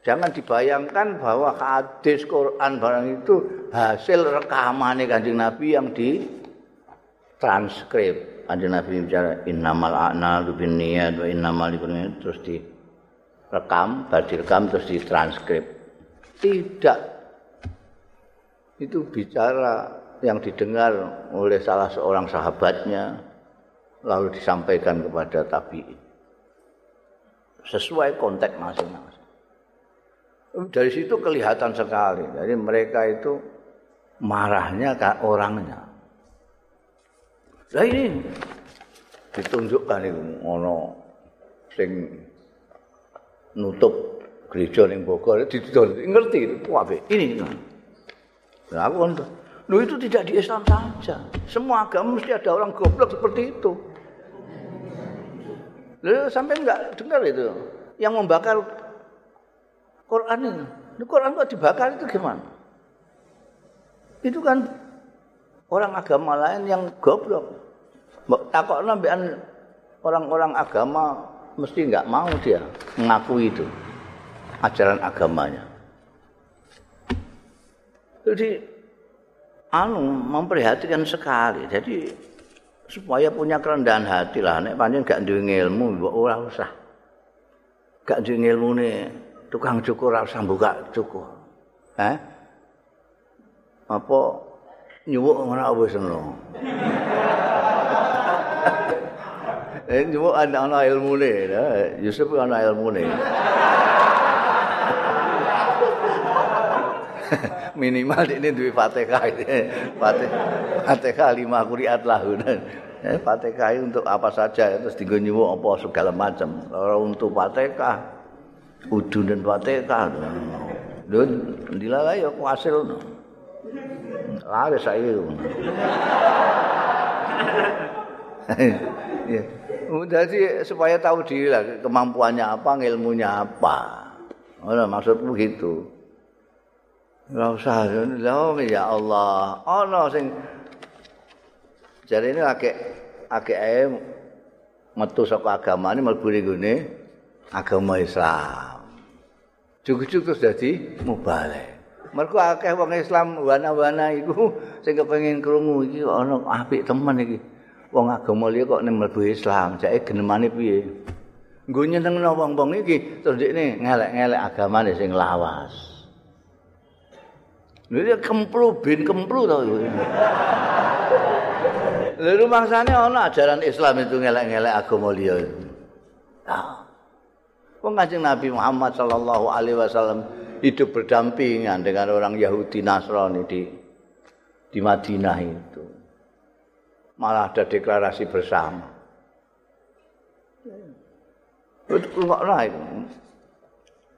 Speaker 1: Jangan dibayangkan bahwa hadis Quran barang itu hasil rekaman kanjeng Nabi yang di transkrip ada Nabi bicara innamal a'nalu binniyat wa innamal likulli terus di rekam, direkam terus ditranskrip. Tidak. Itu bicara yang didengar oleh salah seorang sahabatnya lalu disampaikan kepada tabi'in. Sesuai konteks masing-masing. Dari situ kelihatan sekali. Jadi mereka itu marahnya ke orangnya. Nah ini ditunjukkan itu ono sing nutup gereja ning Bogor didol ngerti apik ini nah aku kan Loh itu tidak di Islam saja. Semua agama mesti ada orang goblok seperti itu. Loh sampai enggak dengar itu. Yang membakar Quran ini. Ini Quran kok dibakar itu gimana? Itu kan orang agama lain yang goblok. Takut nambahan orang-orang agama mesti enggak mau dia mengakui itu ajaran agamanya. Jadi anu memperhatikan sekali. Jadi supaya punya kerendahan hati lah nek pancen gak duwe ilmu mbok ora usah. Gak duwe ilmu ne tukang cukur ora usah buka cukur. Eh? Apa nyuwuk ora wis ngono. Eh nyuwuk ana ana ilmune, Yusuf ana ilmune. minimal ini duwe Fatihah. Fatihah lima kuriat lahu. Eh, Fatihah untuk apa saja terus digo apa segala macam. Ora untuk Fatihah. Udun dan Fatihah. Lho dilalai ya kuasil. Laris saiki. Jadi supaya tahu diri lah kemampuannya apa, ilmunya apa. Oh, maksudku gitu. Ora usah lho ya Allah. Ana sing jarene akeh akeh ae metu saka agama ini mlebu gune agama Islam. Cukup-cukup terus dadi mubalik. Mergo akeh wong Islam wana-wana iku sing kepengin krungu iki ana apik temen iki. Wong agama liya kok ning mlebu Islam, jake genemane piye? Nggo nyenengno wong-wong iki terus ndekne ngelek-ngelek agamane sing lawas. Lha kemplu bin kemplu to. Lha rumangsane ana ajaran Islam itu ngelek-ngelek agama liya. Ah. Wong Kanjeng Nabi Muhammad sallallahu alaihi wasallam hidup berdampingan dengan orang Yahudi Nasrani di di Madinah itu. Malah ada deklarasi bersama. Lah itu.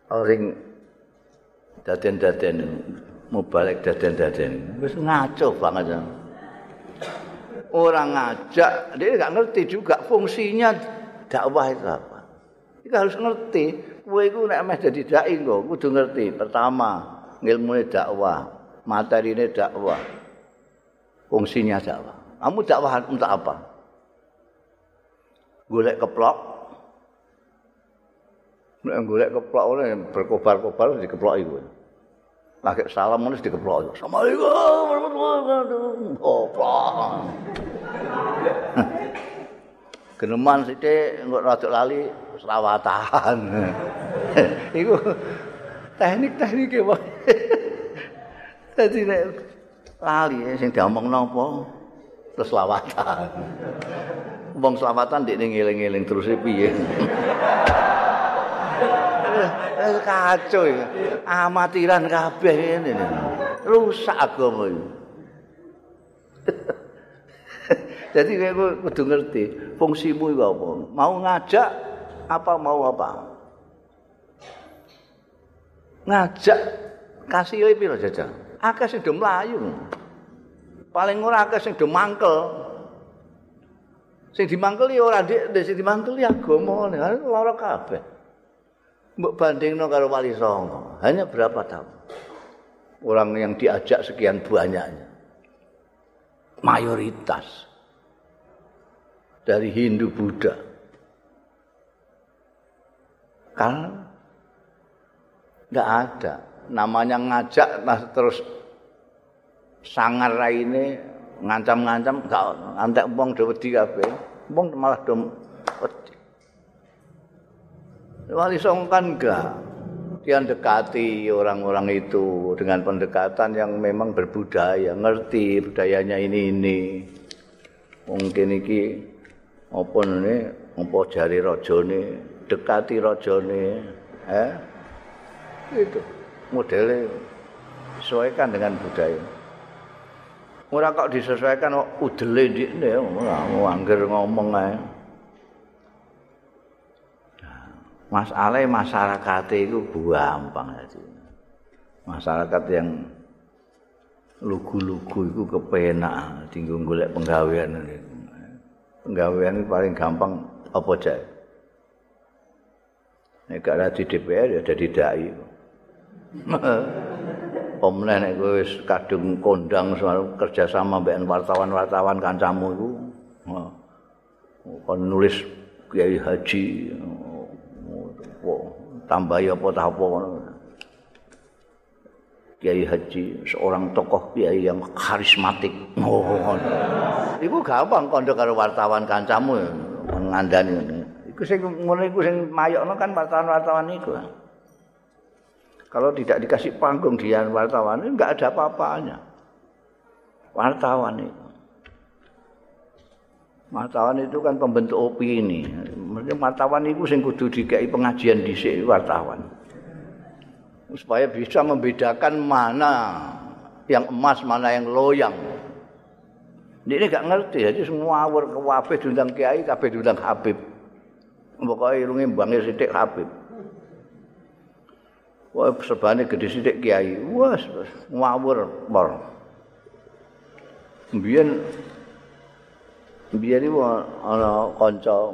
Speaker 1: Orang daden-daden mubalik daden-daden. Wis ngaco banget. Orang ngajak, dia enggak ngerti juga fungsinya dakwah itu apa. Kita harus ngerti. Kowe iku nek meh dadi dai kok kudu ngerti. Pertama, ilmune dakwah, materine dakwah. Fungsinya dakwah. Kamu dakwah untuk apa? Golek keplok. Nek golek keplok oleh berkobar-kobar dikeplok iku. lagi salam manis dikeplok. Assalamualaikum warahmatullahi wabarakatuh. Goblok. Geneman sithik engko rada lali selawatan. Iku teknik-teknik e wae. Dadi nek lali sing diomongno apa terus selawatan. Wong selawatan ndek ning eling-eling terus piye. Eh, kacau ya. Amatiran kabeh ini. Rusak agama ini. Jadi kowe kudu ngerti fungsimu iku apa. Mau ngajak apa mau apa? Ngajak kasih piro jajal? Akeh sing do mlayu. Paling ora akeh sing do mangkel. Sing dimangkeli ora ndik, sing dimangkeli agama, lara kabeh. Mbok bandingno karo Wali Songo, hanya berapa tahun? Orang yang diajak sekian banyaknya. Mayoritas dari Hindu Buddha. Kan enggak ada namanya ngajak nah terus sangar ini ngancam-ngancam gak antek wong do wedi kabeh. Wong malah do wedi. Wali Songo kan enggak. Dia dekati orang-orang itu dengan pendekatan yang memang berbudaya, ngerti budayanya ini ini. Mungkin iki apa ini, apa jari rajane, dekati rajane, eh? Itu modelnya sesuaikan dengan budaya. Ora kok disesuaikan kok udele ndikne angger ngomong ae. Masalah masyarakat itu gampang aja. Masyarakat yang lugu-lugu itu kepenak tinggal golek penggawean penggawean itu paling gampang apa aja nek gak di DPR ya jadi dai Pemenang nek kowe wis kadung kondang soal kerja sama mbek wartawan-wartawan kancamu iku. Kon nulis Kiai Haji tambah ya apa apa Kiai Haji seorang tokoh kiai yang karismatik. Oh, iku gampang kondo karo wartawan kancamu ngandani. Iku sing ngono iku sing mayokno kan wartawan-wartawan iku. Kalau tidak dikasih panggung dia wartawan ini enggak ada apa-apanya. Wartawan itu. Wartawan itu kan pembentuk opini. Wartawan itu sing kudu dikai pengajian di sini wartawan. Supaya bisa membedakan mana yang emas, mana yang loyang. Ini enggak ngerti, jadi semua awur ke diundang kiai, kabeh diundang Habib. Pokoknya irungi bangnya sidik Habib. Wah, sebane gede sithik kiai. Wah, ngawur mor. Mbiyen mbiyen iki ana kanca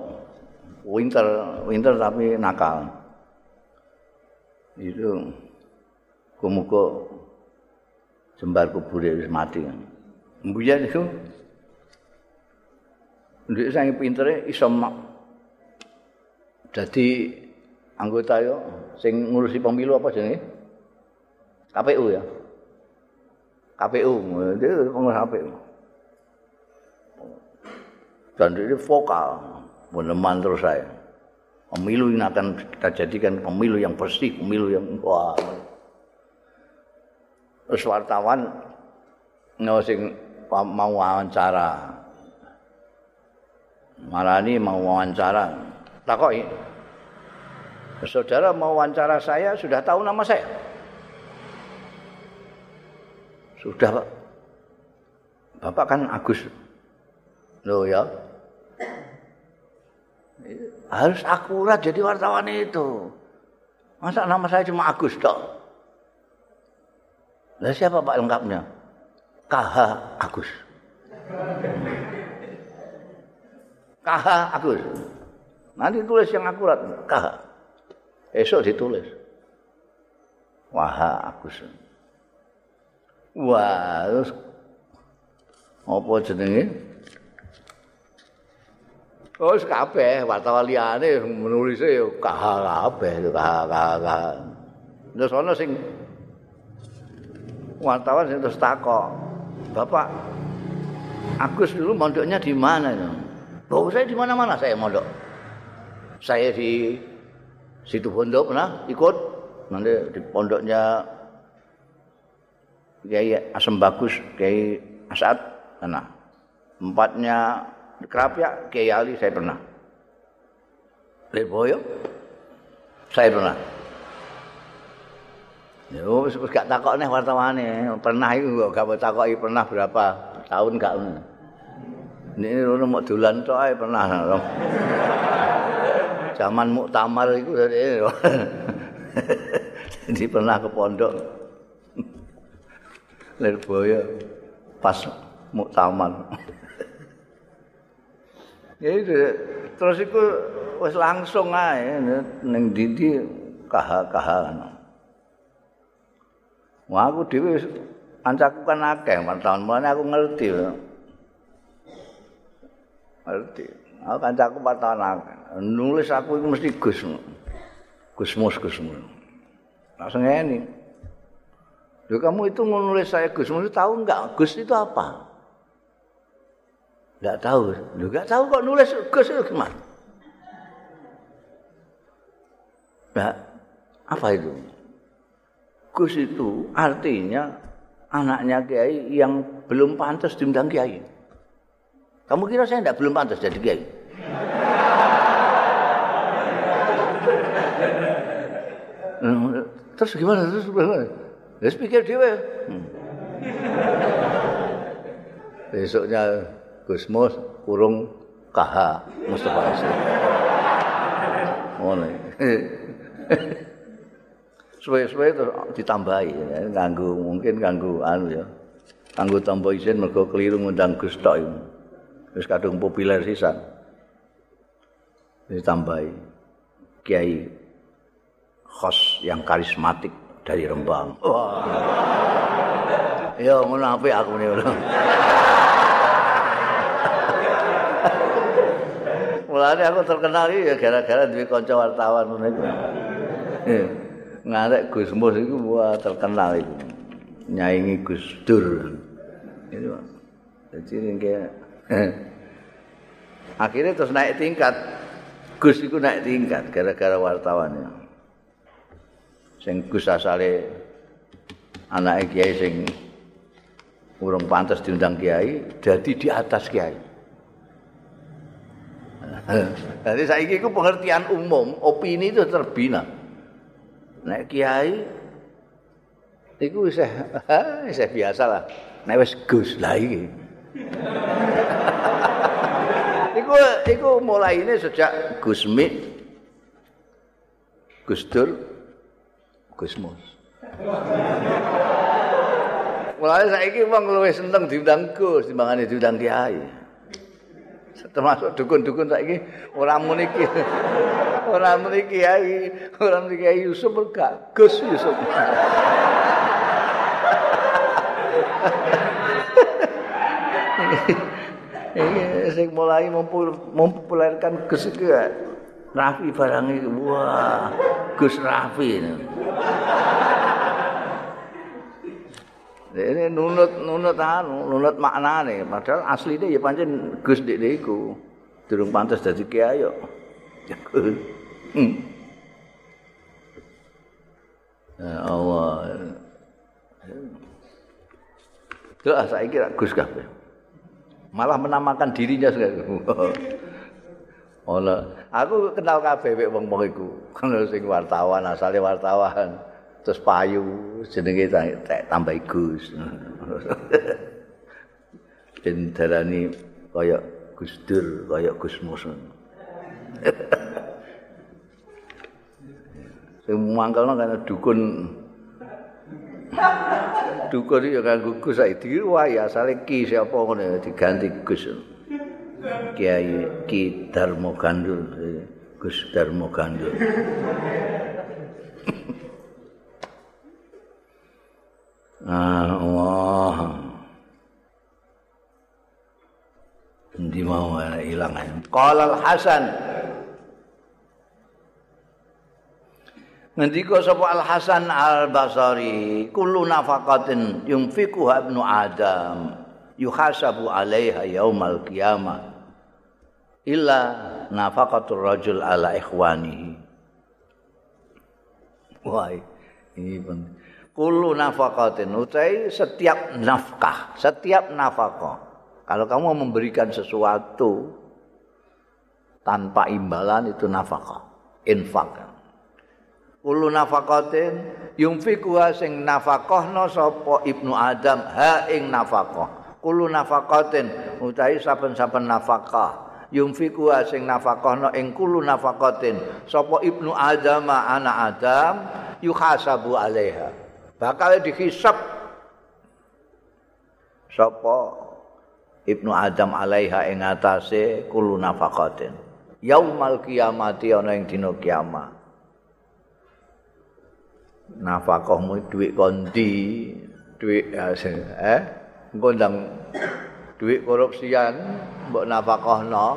Speaker 1: winter, winter tapi nakal. Itu kumuko jembar kubure wis mati. Mbiyen itu Ndek sing pintere iso dadi anggota yo sing ngurusi pemilu apa jenenge? KPU ya. KPU, dia pengurus KPU. Dan ini vokal, meneman terus saya. Pemilu ini akan kita jadikan pemilu yang bersih, pemilu yang wah. Terus wartawan sing mau wawancara. Marani mau wawancara. Takoki, Saudara mau wawancara saya sudah tahu nama saya? Sudah Pak. Bapak kan Agus. Loh ya. Harus akurat jadi wartawan itu. Masa nama saya cuma Agus dok? Lah siapa Pak lengkapnya? KH Agus. KH Agus. Nanti tulis yang akurat KH. Esok ditulis. Wah, Agus. Wah, terus apa jenenge? Oh, kabeh wartawan liyane menulis e kah kabeh kah. Terus ana sing wartawan sing terus takok. Bapak Agus dulu mondoknya di mana itu? Oh, saya di mana-mana saya mondok. Saya di situ pondok pernah ikut nanti di pondoknya Kiai Asem Bagus, Kiai Asad pernah. Empatnya di Kerapia, Kiai Ali saya pernah. Lirboyo saya pernah. Yo wis gak takok nih wartawane, pernah iku gak gak takok pernah berapa tahun gak. Ini lu mau dolan tok ae pernah. Zaman muktamar itu dari jadi pernah ke pondok. Lirboyo pas muktamar. Ya itu terus itu wis langsung ae ning dindi kah-kah Wah aku dhewe ancaku kan akeh tahun mulane aku ngerti. Ngerti. Aku kancaku patahan nulis aku itu mesti Gus. Gusmus Gusmus. Langsung ini. Loh, kamu itu nulis saya Gusmus tahu enggak Gus itu apa? Enggak tahu. Enggak tahu kok nulis Gus itu gimana? Nah, apa itu? Gus itu artinya anaknya kiai yang belum pantas diundang kiai. Kamu kira saya tidak belum pantas jadi kiai? Terus gimana? Terus gimana? Terus pikir dia. Hmm. Besoknya Gusmus kurung KH Mustafa. Ngono. Suwe-suwe terus ditambahi ya, nganggo mungkin nganggo anu ya. Kanggo tampa isin mergo keliru ngundang Gus iku. Wis kadung populer sisan. Ditambahi Kiai khos yang karismatik dari Rembang. Wah. Ya ngono apik aku niku. Mulane aku terkenal iki ya gara-gara duwe kanca wartawan ngono iku. Ngarek Gus Mus iku wah terkenal iku. Nyaingi Gus Dur. Itu. Jadi ini akhirnya terus naik tingkat. Gus iku naik tingkat gara-gara wartawannya. Sing Gus asale anake kiai sing urung pantas diundang kiai, jadi di atas kiai. Jadi saiki iku pengertian umum, opini itu terbina. Nek kiai iku wis wis biasa lah. Nek wis Gus lah iki. Iku iku mulaine sejak Gus Mik Gus Dur Gus Mus. Mulai saiki wong luwih seneng diundang Gus timbangane diundang kiai. termasuk dukun-dukun saiki ora muni iki. Ora muni kiai, ora muni kiai Yusuf gak Gus Yusuf. Sing mulai mempopulerkan Gus iki Rafi barang iki. Wah, Gus Rafi. Ini nunut nunut anu, nunut maknane, padahal asline ya pancen Gus Dik niku. Durung pantes dadi kiai yo. Hmm. Ya Allah. Tuh saya kira Gus kabeh. Malah menamakan dirinya sekali. Ono, aku kenal kabeh wek wong-wong iku. Kenal sing wartawan, asale wartawan. terus payu jenenge tambah Gus. Den darani kaya Gus Dur, kaya Gus Mus. Sing mangkelno kan dukun dukun ya kanggo Gus saiki diwai asale ki sapa ngono diganti Gus. Kiai Ki Darmo Gandul, Gus Darmo Gandul. Allah. Ndi mau ilang. Qala Al-Hasan. Ngendika sapa Al-Hasan Al-Basri, kullu nafaqatin yunfiquha ibnu Adam yuhasabu 'alaiha yaumal qiyamah illa nafaqatur rajul ala ikhwanihi. Wah, ini penting. Kulu nafakatin utai setiap nafkah, setiap nafkah. Kalau kamu memberikan sesuatu tanpa imbalan itu nafkah, infak. Kulu nafakatin yumfikuha sing nafakahna sapa ibnu Adam ha ing nafkah. Kulu nafakatin utai saben-saben nafkah yumfikuha sing nafakahna ing kulu nafakatin sapa ibnu Adam anak Adam yuhasabu alaiha. bakal dihisap sapa Ibnu Adam alaiha ing atase kulo nafaqatin yaumal kiamati ana ing dina kiamat nafkahmu dhuwit kondi dhuwit eh ngondang dhuwit korupsian mbok nafkahno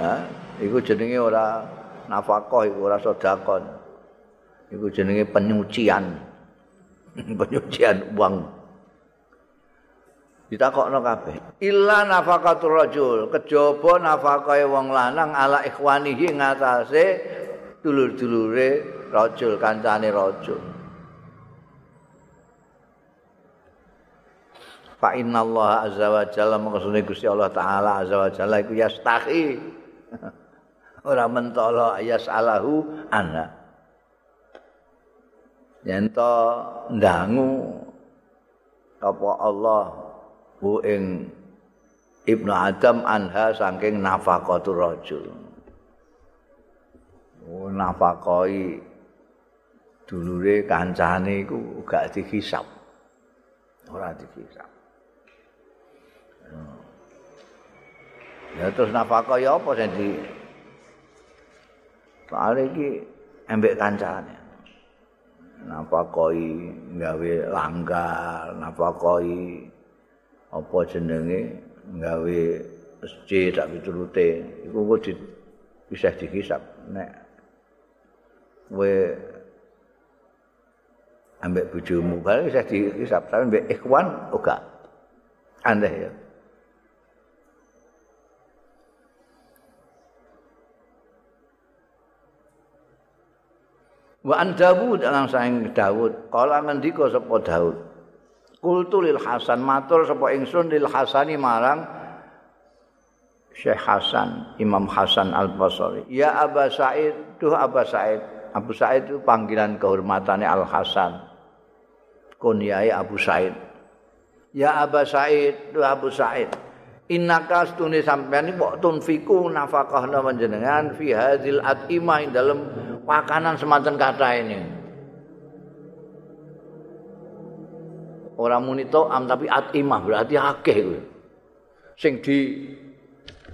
Speaker 1: ha iku jenenge ora nafkah iku ora sedekah iku jenenge penyucian. Penyucian uang. ditakokno kabeh. Illa nafaqatur rajul kejaba nafakae wong lanang ala ikhwanihi ngatasé dulur-dulure rajul kancane rajul. Fa innallaha azza wa jalla maksudnya Gusti Allah taala azza wa jalla iku yastahi. Ora mentolo yasalahu ana. Yen to ndangu apa Allah hu ing Ibnu Adam anha saking nafaqatur rajul. Oh nafakoi dulure kancane iku gak dihisab. Ora dihisab. Ya terus nafkah ya apa sing di Soale iki embek kancane. Nafakoi gawe langgar, nafakoi apa jenenge gawe masjid sak piturute iku kok di, bisa dihisab nek kowe ambek bojomu bae bisa dihisab tapi ambek ikhwan ora aneh ya Wa an Dawud lang saing Dawud, kala ngendika sapa Dawud? Kultu lil Hasan matur sapa ingsun lil Hasani marang Syekh Hasan, Imam Hasan Al-Basri. Ya Aba Said, duh Aba Said. Abu Said itu panggilan kehormatannya Al Hasan. Kunyai Abu Said. Ya Aba Said, Abu Said. Innaka stune sampean iki kok tunfiku nafkahna panjenengan fi hadzil atimah dalam makanan semacam kata ini. ora muni am tapi atimah berarti akeh kuwi. Sing di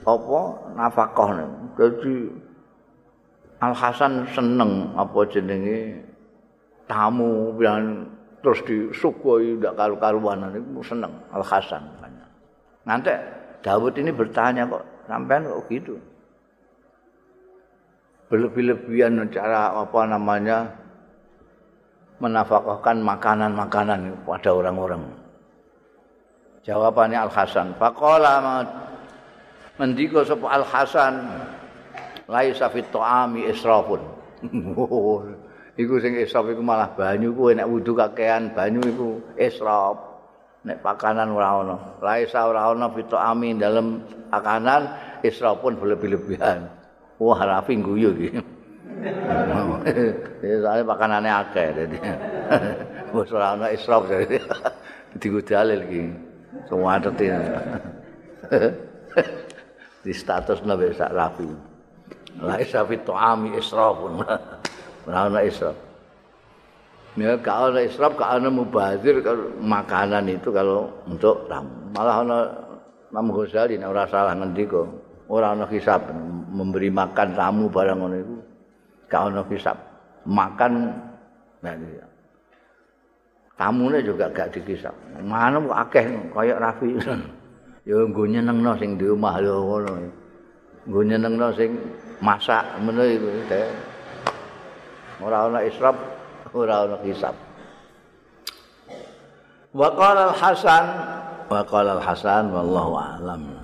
Speaker 1: apa nafkah dadi Al Hasan seneng apa jenenge tamu yang terus disugoi ndak karu-karuan niku seneng Al Hasan. Nanti Dawud ini bertanya kok sampean kok gitu. Berlebih-lebihan cara apa namanya menafkahkan makanan-makanan pada orang-orang. Jawabannya Al Hasan. Faqala mendika sapa Al Hasan laisa fit ta'ami israfun. iku sing israf iku malah banyu kuwi nek wudu kakean banyu iku israf. Nek pakanan ora ana. Laisa ora ana fit ta'ami dalam pakanan israfun berlebih-lebihan. Wah, rafi guyu iki. Ya soalnya makanannya akeh jadi. Wis ora ana israf jadi. Diku dalil iki. Semua tetin. Di status nabi sak rapi. La isafi tu'ami israfun. Ora ana israf. Ya kalau ada israf, kalau ada mubazir, makanan itu kalau untuk tamu. Malah ada Imam Ghazali, orang salah nanti kok. Orang ada hisab, memberi makan tamu barang itu. gak ono hisab makan tamune juga gak dikisap mana kok akeh kaya Rafi ya nggo nyenengno sing di omah lho ngono nggo nyenengno sing masak ngono iku ora ono israf ora ono hisab. Wa qala al hasan wa qala al hasan wallahu a'lam